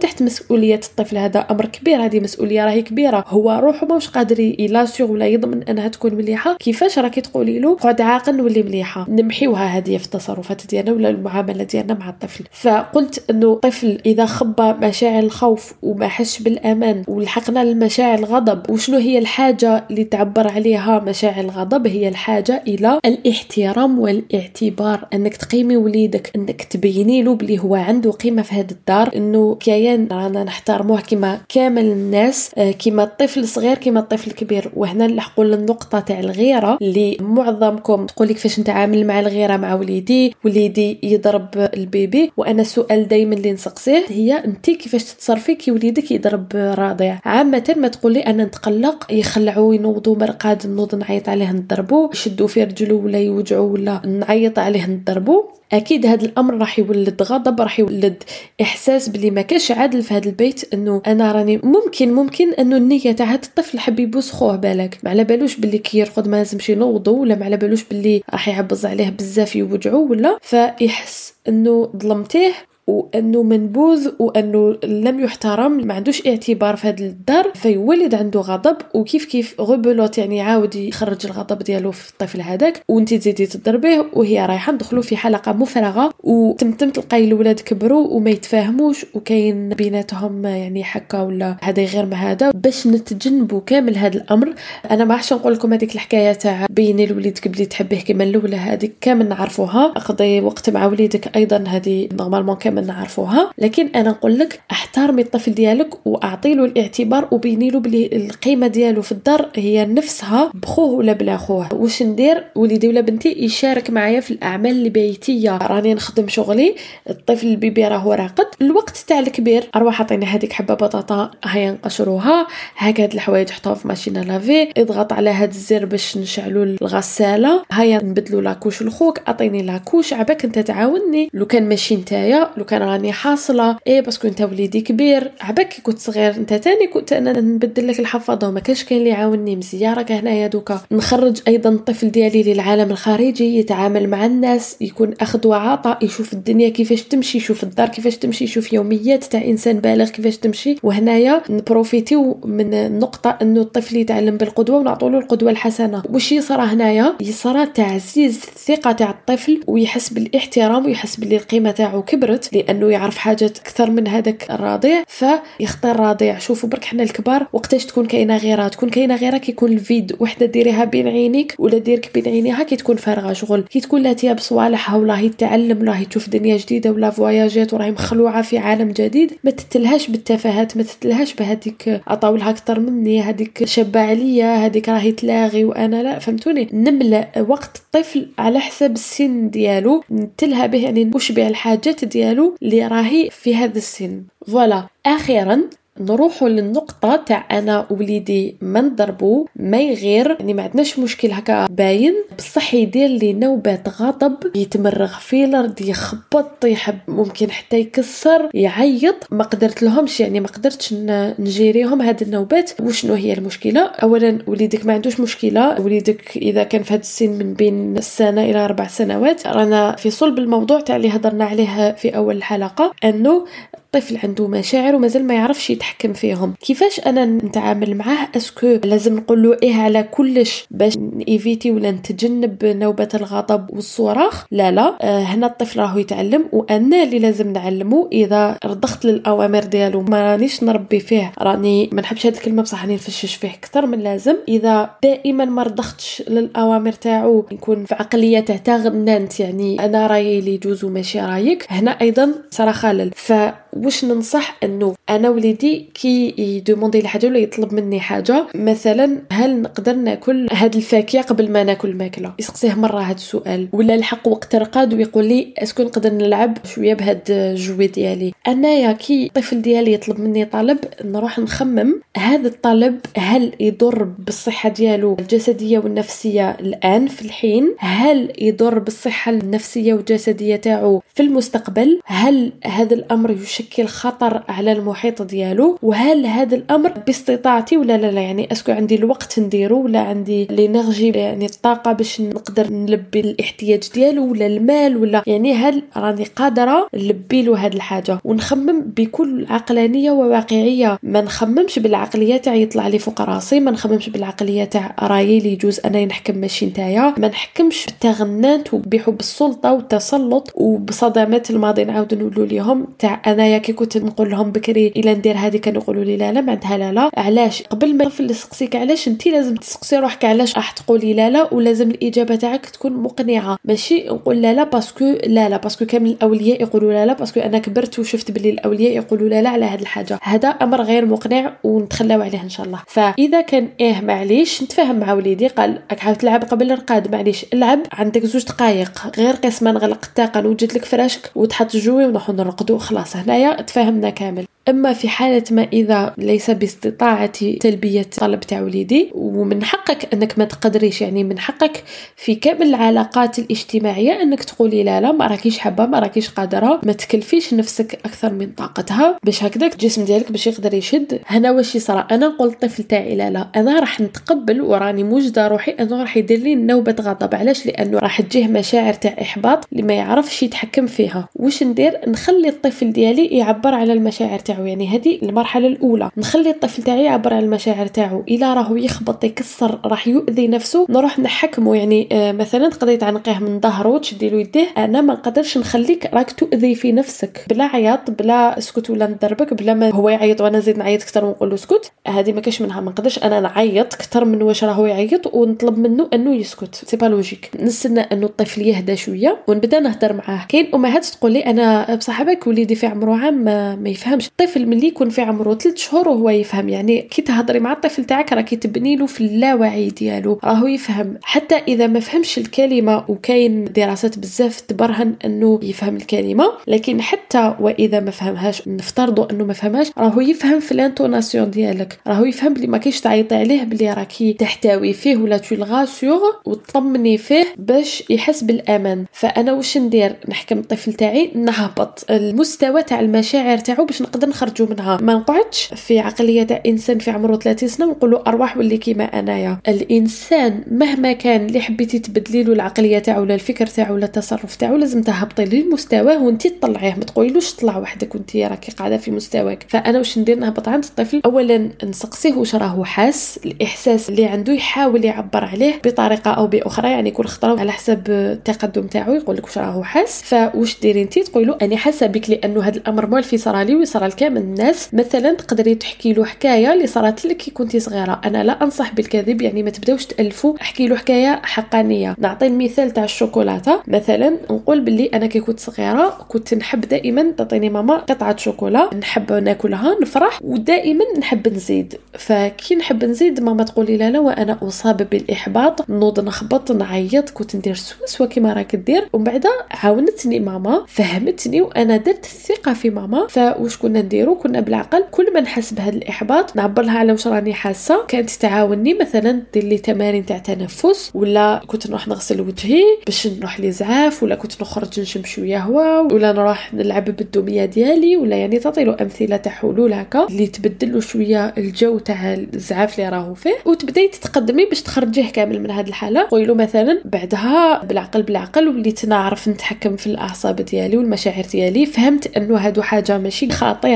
تحت مسؤولية الطفل. هذا أمر كبير هذه مسؤولية راهي كبيرة. هو روحه ماهوش قادر يلاسيغ ولا يضمن أنها تكون مليحة. كيفاش راكي تقولي له؟ قعد عاقل نولي مليحة. نمحيوها هذه في التصرفات ديالنا ولا المعاملة ديالنا مع الطفل. فقلت إنه طفل إذا خبى مشاعر الخوف وما حش بالأمان ولحقنا لمشاعر الغضب وشنو هي الحاجة اللي تعبر عليها مشاعر الغضب؟ هي الحاجة إلى الاحترام والاعتبار. أنك تقيمي وليدك أنك تبيني له بلي هو عنده قيمة في هذه الدار إنه كيان رانا نحترموه كما كامل الناس آه، كما الطفل الصغير كما الطفل الكبير. وهنا نلحقوا للنقطة تاع الغيرة اللي معظمكم تقولي كيفاش نتعامل مع الغيرة مع وليدي وليدي يضرب ال bébé. وأنا السؤال دائما اللي نسقسيه هي أنت كيفاش تتصرفي كي وليدك يضرب راضع عامة ما تقولي أنا نتقلق يخلعوا ينوضوا من رقاد نوض نعيط عليه نضربو يشدوا في رجلو ولا يوجعوا ولا نعيط عليه نضربو. أكيد هذا الأمر راح يولد غضب راح يولد إحساس بلي ما كاش عادل في هذا البيت إنه أنا راني ممكن ممكن إنه النية تاع هذا الطفل حب يبوس خوه بالك؟ ما على بالوش بلي كي يرقد ما لازمش ينوضو ولا ما على بالوش بلي راح يعبز عليه بزاف يوجعو ولا فيحس إنه ظلمتيه وأنه منبوذ وأنه لم يحترم ما عندوش اعتبار في هذه الدار فيولد عنده غضب وكيف كيف rebelote يعني يعاود يخرج الغضب ديالو في الطفل هذاك وانت تزيدي تضربيه وهي رايحة ندخلوا في حلقة مفرغة وتمتم تلقاي الولاد كبروا وما يتفاهموش وكاين بيناتهم يعني حكا ولا هذا غير ما هذا. باش نتجنبوا كامل هذا الأمر أنا ما عرفتش نقول لكم هذيك الحكاية تاع بيني لوليدك بلي تحبيه كما الأولى هذيك كامل نعرفوها قضي وقت مع وليدك أيضا هذه normalement كامل نعرفوها لكن أنا نقول لك احترمي الطفل ديالك وأعطي له الاعتبار وبيني له بلي القيمة ديالو في الدار هي نفسها بخوه ولا بلا خوه. واش ندير؟ وليدي ولا بنتي يشارك معايا في الأعمال البيتيه راني نخدم شغلي الطفل ال bébé راهو راقد. الوقت تاع الكبير أروح عطيني هذيك حبة بطاطا هيا نقشروها. هكا هاد الحوايج حطوها في machine à laver. اضغط على هاد الزر باش نشعلوا الغسالة. هيا نبدلوا la couche لخوك أعطيني la couche. عباك أنت تعاوني لو كان ماشي نتايا لو كان راني حاصلة. إيه parce que أنت وليدي كبير. عباك كنت صغير أنت تاني كنت أنا نبدل لك الحفاضة وما كانش كاين اللي يعاونني. مزيان راك هنايا دوكا. نخرج أيضا الطفل ديالي للعالم الخارجي يتعامل مع الناس يكون أخذ وعطاء يشوف الدنيا كيفاش تمشي يشوف الدار كيفاش تمشي يشوف يوميات تاع إنسان بالغ كيفاش تمشي. وهنايا ن profiter و من النقطة أنه الطفل يتعلم بالقدوة ونعطوا له القدوة الحسنة. واش يصرى هنايا؟ يصرى تعزيز الثقة تاع الطفل ويحس بالاحترام ويحس باللي القيمه تاعو. كبرت لأنه يعرف حاجات أكثر من هذاك الرضيع فيختار رضيع. شوفوا برك حنا الكبار وقتاش تكون كاينة غيره تكون كاينة غيره كيكون الفيد وحده ديريها بين عينيك ولا ديرك بين عينيها كي تكون فارغة شغل. كي تكون لاتيها بصوالحها ولا هي تتعلم ولا هي تشوف دنيا جديدة ولا فواياجات وراهي مخلوعة في عالم جديد. ما تتلهاش بالتفاهات ما تتلهاش بهذيك أطاولها أكثر مني هذيك شابة عليا هذيك راهي تلاغي وأنا لا. فهمتوني؟ نملأ وقت الطفل على حسب السن ديالو نتلها به يعني نشبع الحاجات ديالو. اللي راهي في هذا السن. فوالا أخيرا نروحوا للنقطة تاع أنا وليدي ما نضربو ما يغير يعني ما عندناش مشكل هكا باين. بصح يدير لي نوبات غضب يتمرغ في الأرض يخبط يحب ممكن حتى يكسر يعيط. ما قدرت لهمش يعني ما قدرتش نجيريهم هاد النوبات. وشنو هي المشكلة؟ أولا وليدك ما عندوش مشكلة. وليدك إذا كان في هاد السن من بين السنة إلى أربع سنوات رانا في صلب الموضوع تاع اللي هضرنا عليه في أول الحلقة أنه الطفل عنده مشاعر ومازال ما يعرفش يتحكم فيهم. كيفاش أنا نتعامل معاه؟ est-ce que لازم نقول له إيه على كلش باش éviter ولا نتجنب نوبة الغضب والصراخ؟ لا لا. آه هنا الطفل راهو يتعلم وأنا اللي لازم نعلمه إذا رضخت للأوامر ديالو. ما رانيش نربي فيه. راني ما نحبش هذه الكلمة بصح راني نفشش فيه أكثر من لازم. إذا دائما ما رضختش للأوامر تاعو نكون في عقلية تاع تغننت يعني أنا رأيي اللي يجوز وماشي رأيك. هنا أيضا صرا خلل ف واش ننصح انه أنا وليدي كي ي demander لي حاجة ولا يطلب مني حاجة مثلا هل نقدر ناكل هاد الفاكهة قبل ما ناكل الماكلة؟ يسقسيه مرة هاد السؤال. ولا الحق وقت رقاد ويقول لي est-ce que نقدر نلعب شوية بهاد ال jouet ديالي. أنايا كي الطفل ديالي يطلب مني طلب نروح نخمم هذا الطلب هل يضر بالصحة ديالو الجسدية والنفسية الآن في الحين؟ هل يضر بالصحة النفسية والجسدية تاعو في المستقبل؟ هل هذا الأمر يشكل يشكل خطر على المحيط ديالو وهل هذا الأمر باستطاعتي ولا لا؟ لا يعني est-ce que عندي الوقت نديرو ولا عندي l'énergie يعني الطاقة باش نقدر نلبي الاحتياج ديالو ولا المال ولا يعني هل راني قادرة نلبي له هذه الحاجة؟ ونخمم بكل عقلانية وواقعية ما نخممش بالعقليه تاع يطلع لي فوق راسي ما نخممش بالعقليه تاع رايي اللي يجوز أنا نحكم ماشي نتايا ما نحكمش بالتغنات وبحب السلطة والتسلط وبصدمات الماضي نعاود نقولوا لهم تاع أنا انايا كي كنت نقول لهم بكري إلا ندير هذه كانوا يقولوا لي لا لا ما عندها لا لا. علاش؟ قبل ما الطفل يسقسيك علاش انت لازم تسقسي روحك؟ علاش راح تقولي لا لا؟ ولازم الإجابة تاعك تكون مقنعة. ماشي نقول لا لا parce que لا لا parce que كامل الأولياء يقولوا لا لا parce que أنا كبرت وشفت باللي الأولياء يقولوا لا لا على هذه الحاجة. هذا أمر غير مقنع ونتخلاو عليه إن شاء الله. فإذا كان إيه معليش نتفاهم مع وليدي. قال راك حاول تلعب قبل الرقاد. معليش العب. عندك زوج دقائق غير قسما نغلق الطاقة نوجد لك فراشك وتحط جوي ونروحو نرقدو. خلاص تفاهمنا كامل. إما في حالة ما إذا ليس باستطاعتي تلبية طلب تاع وليدي ومن حقك أنك ما تقدريش يعني من حقك في كامل العلاقات الاجتماعية أنك تقولي لا لا ما راكيش حابة ما راكيش قادرة ما تكلفيش نفسك أكثر من طاقتها. باش هكذاك الجسم ديالك باش يقدر يشد. هنا واش يصرى؟ أنا نقول الطفل تاعي لا لا أنا راح نتقبل وراني موجدة روحي انه راح يدير لي نوبة غضب. علاش؟ لأنه راح تجيه مشاعر تاع إحباط اللي ما يعرفش يتحكم فيها. واش ندير؟ نخلي الطفل ديالي يعبر على المشاعر تاعو يعني هذه المرحلة الأولى. نخلي الطفل تاعي يعبر على المشاعر تاعو. إلا راهو يخبط يكسر راح يؤذي نفسه. نروح نحكمه يعني آه مثلا تقدري تعلقيه من ظهره تشدي له يديه. أنا ما نقدرش نخليك راك تؤذي في نفسك. بلا عياط بلا اسكت ولا نضربك بلا ما هو يعيط وأنا نزيد نعيط أكثر ونقول له اسكت هذه ما كاش منها. ما نقدرش أنا نعيط أكثر من واش راهو يعيط ونطلب منه أنه يسكت. c'est pas logique نستنى أنه الطفل يهدى شوية ونبدأ نهضر معاه. كاين أمهات تقول لي أنا بصح وليدي في عمره عام ما, ما يفهمش. الطفل ملي يكون في عمره 3 شهور وهو يفهم يعني كي تهضري مع الطفل تاعك راكي تبني له في اللاوعي ديالو راهو يفهم. حتى إذا ما فهمش الكلمة وكاين دراسات بزاف تبرهن إنه يفهم الكلمة لكن حتى وإذا ما فهمهاش نفترضوا إنه ما فهمهاش راهو يفهم في ال intonation ديالك. راهو يفهم بلي ما كاينش تعيطي عليه بلي راكي تحتوي فيه ولا tu الغاسيغ وتطمني فيه باش يحس بالأمان. فأنا واش ندير؟ نحكم الطفل تاعي نهبط المستوى تاع المشاعر تاعو باش نقدر نخرجوا منها. ما نقعدش في عقلية تاع إنسان في عمره 30 سنة ونقولوا أرواح واللي كيما أنايا. الإنسان مهما كان اللي حبيتي تبدلي له العقلية تاعو ولا الفكر تاعو ولا التصرف تاعو لازم تهبطي لمستواه وانت تطلعيه. ما تقوليلوش طلع وحدك وانت راكي قاعدة في مستواك. فأنا واش ندير؟ نهبط عند الطفل. اولا نسقسيه واش راهو حاس. الإحساس اللي عنده يحاول يعبر عليه بطريقة أو بأخرى. يعني كل خطره على حسب التقدم تاعو يقول لك واش راهو حاس. فواش ديري انت تقولي له أنا حاسة بك لأنه هذا الأمر مو في صرالي ويصرى لكامل الناس مثلا تقدري تحكي له حكاية اللي صارت لك كي كنتي صغيرة. أنا لا أنصح بالكذب يعني ما تبداوش تألفوا احكي له حكاية حقانية. نعطي المثال تاع الشوكولاتة. مثلا نقول باللي أنا كي كنت صغيرة كنت نحب دائما تعطيني ماما قطعة شوكولا. نحب ناكلها نفرح ودائما نحب نزيد. فكي نحب نزيد ماما تقولي لا لا وأنا أصاب بالإحباط. نوض نخبط نعيط كنت ندير سوسو كيما راك دير. ومن بعد عاونتني ماما فهمتني وأنا درت الثقة في ماما. فواش كنا نديرو كنا بالعقل كل ما نحس بهذا الإحباط نعبر لها على واش راني حاسة. كانت تعاوني مثلا دير لي تمارين تاع تنفس ولا كنت نروح نغسل وجهي باش نروح لي زعاف ولا كنت نخرج نشم شوية هواء ولا نروح نلعب بالدميه ديالي ولا يعني تعطي له أمثلة تاع حلول هكا اللي تبدل شوية الجو تاع الزعاف اللي راهو فيه. وتبداي تتقدمي باش تخرجيه كامل من هذه الحالة. قولي له مثلا بعدها بالعقل بالعقل وليت نعرف نتحكم في الأعصاب ديالي والمشاعر ديالي فهمت أنه هادو حاجة ماشي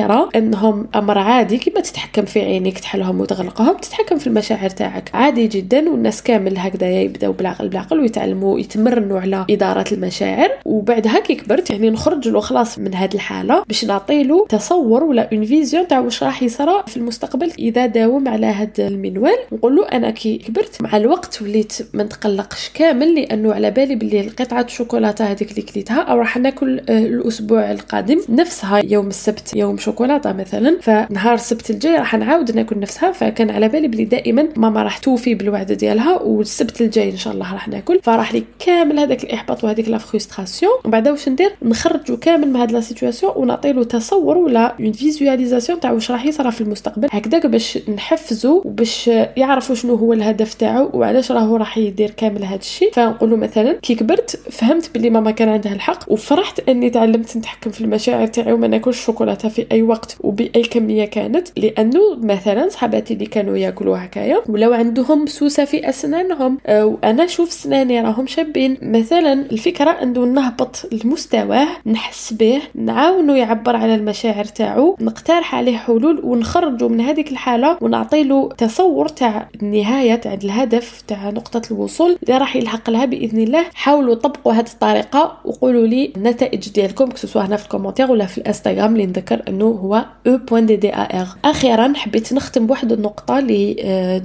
خطيره إنهم أمر عادي كيما تتحكم في عينيك تحلهم وتغلقهم تتحكم في المشاعر تاعك. عادي جدا والناس كامل هكذا يبداو بالعقل بالعقل ويتعلموا يتمرنوا على إدارة المشاعر. وبعدها كي كبرت يعني نخرج له خلاص من هذه الحالة باش نعطي له تصور ولا une vision تاع واش راح يصرى في المستقبل إذا داوم على هذا المنوال. نقول له أنا كي كبرت مع الوقت وليت ما نتقلقش كامل لأنه على بالي باللي القطعة الشوكولاتة هذيك اللي كليتها أو راح ناكل الأسبوع القادم نفسها يوم السبت يوم شوكولاته مثلا فنهار السبت الجاي راح نعاود ناكل نفسها فكان على بالي بلي دائما ماما راح توفي بالوعد ديالها والسبت الجاي إن شاء الله راح ناكل. فراح لي كامل هذاك الإحباط وهذيك la frustration ومن بعد واش ندير؟ نخرجو كامل من هاد la situation ونعطي له تصور ولا une visualisation تاع واش راح يصرى في المستقبل. هكذاك باش نحفزو وباش يعرفوا شنو هو الهدف تاعو وعلاش راهو راح يدير كامل هذا الشيء. فنقول له مثلا كي كبرت فهمت بلي ماما كان عندها الحق وفرحت إني تعلمت نتحكم في المشاعر تاعي وما ناكلش شوكولاتة في أي وقت وبأي كمية كانت لأنه مثلا صحاباتي اللي كانوا يأكلوا هكايا ولو عندهم سوسة في أسنانهم وأنا شوف سناني راهم شابين مثلا الفكرة أنه نهبط لمستواه نحس به نعاونو يعبر على المشاعر تاعو نقترح عليه حلول ونخرجوا من هذيك الحالة ونعطي له تصور تاع النهاية تاع الهدف تاع نقطة الوصول. اللي راح يلحق لها بإذن الله حاولوا طبقوا هذه الطريقة وقولوا لي النتائج ديالكم سواء هنا في ال commentaire ولا في الإنستغرام اللي نذكر أنه هو ار أخيرا حبيت نختم بواحد النقطة اللي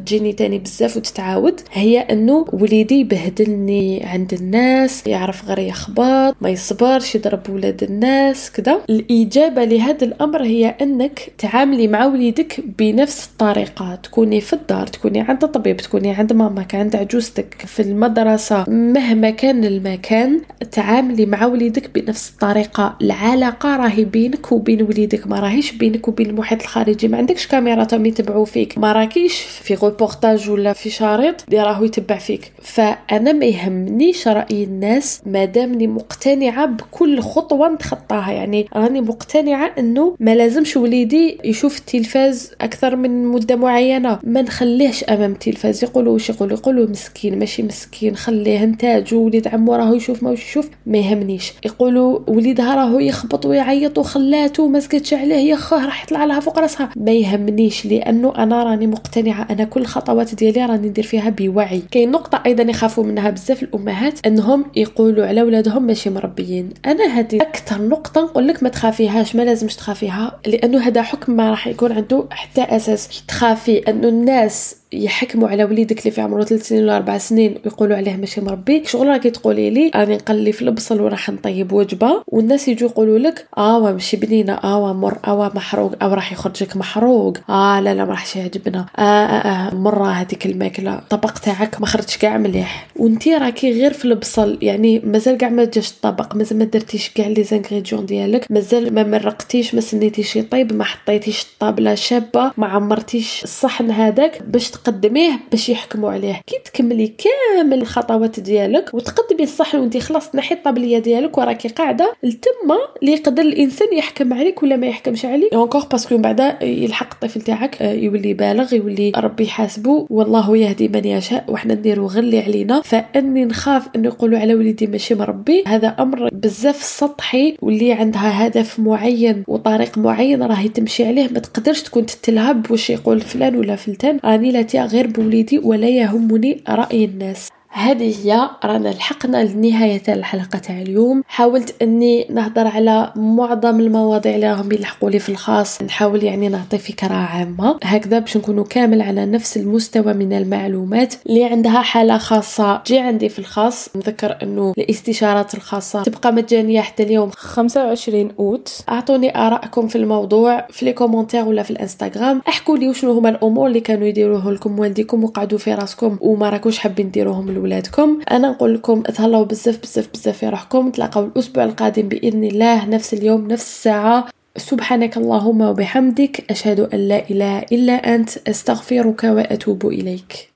تجيني تاني بزاف وتتعاود. هي إنه وليدي يبهدلني عند الناس يعرف غير يخبط ما يصبرش يضرب ولاد الناس كذا. الإجابة لهذا الأمر هي إنك تعاملي مع وليدك بنفس الطريقة. تكوني في الدار تكوني عند طبيب تكوني عند ماماك عند عجوزتك في المدرسة مهما كان المكان تعاملي مع وليدك بنفس الطريقة. العلاقة راهي بينك وبين وليدك ما راهيش بينك وبين المحيط الخارجي. ما عندكش كاميرا تم يتبعوا فيك. ما راكيش في غوبورتاج ولا في شريط اللي راهو يتبع فيك. فأنا ما يهمنيش رأي الناس ما دامني مقتنعة بكل خطوة نتخطاها. يعني راني مقتنعة إنه ما لازمش وليدي يشوف التلفاز أكثر من مدة معينة. ما نخليهش أمام التلفاز. يقولوا واش يقولوا؟ يقولوا مسكين ماشي مسكين خليه انتاج وليد عمو راهو يشوف ما يشوف ما يهمنيش. يقولوا وليدها راهو يخبط ويعيط وخلاته ما سكتش عليه يا خوه راح يطلع لها فوق راسها. ما يهمنيش لأنه أنا راني مقتنعة أنا كل الخطوات ديالي راني ندير فيها بوعي. كاين نقطة أيضا يخافوا منها بزاف الأمهات أنهم يقولوا على ولادهم ماشي مربيين. أنا هذه أكثر نقطة نقول لك ما تخافيهاش ما لازمش تخافيها لأنه هذا حكم ما راح يكون عنده حتى أساس. تخافي انه الناس يحكموا على وليدك اللي في عمره 3 سنين ولا 4 سنين ويقولوا عليه ماشي مربي شغل راكي تقولي لي راني نقلي في البصل وراح نطيب وجبة والناس يجوا يقولوا لك آه ماشي بنينة آه مر آه محروق أو راح يخرجك محروق آه لا لا ما راحش يعجبنا آه, آه, آه مرة هذيك الماكلة الطبق تاعك ما خرجش كاع مليح. وانتي راكي غير في البصل يعني مازال كاع ما جاش الطبق مازال ما درتيش كاع les ingrédients ديالك مازال ما مرقتيش ما سنيتيش يطيب ما حطيتيش الطابله شابة ما عمرتيش الصحن هذاك باش تقدميه باش يحكموا عليه. كي تكملي كامل الخطوات ديالك وتقدمي الصحن وانت خلاص تنحي الطابلية ديالك وراكي قاعدة لتما اللي يقدر الإنسان يحكم عليك ولا ما يحكمش عليك. encore parce que من بعد يلحق الطفل تاعك آه، يولي بالغ يولي ربي يحاسبه والله يهدي من يشاء وحنا نديرو غير اللي علينا. فإني نخاف أن يقولوا على وليدي ماشي مربي هذا أمر بزاف سطحي واللي عندها هدف معين وطريق معين راهي تمشي عليه. ما تقدرش تكون تتلهب واش يقول فلان ولا فلتان. راني لاهية غير بوليدي ولا يهمني رأي الناس. هذه هي رانا لحقنا لنهاية الحلقة تاع اليوم. حاولت إني نهضر على معظم المواضيع اللي راهم يلحقوا لي في الخاص. نحاول يعني نعطي فكرة عامة. هكذا باش نكونوا كامل على نفس المستوى من المعلومات اللي عندها حالة خاصة. جي عندي في الخاص. نذكر إنه الإستشارات الخاصة تبقى مجانية حتى اليوم. 25 أوت. أعطوني آرائكم في الموضوع في les commentaires ولا في الإنستغرام. احكوا لي وشنو هما الأمور اللي كانوا يديروه لكم والديكم وقعدوا في راسكم وما راكوش حابين ديروهم لولادكم أنا نقول لكم تهلاو بزاف بزاف بزاف في روحكم. تلاقاو الأسبوع القادم بإذن الله نفس اليوم نفس الساعة. سبحانك اللهم وبحمدك. أشهد أن لا إله إلا أنت. أستغفرك وأتوب إليك.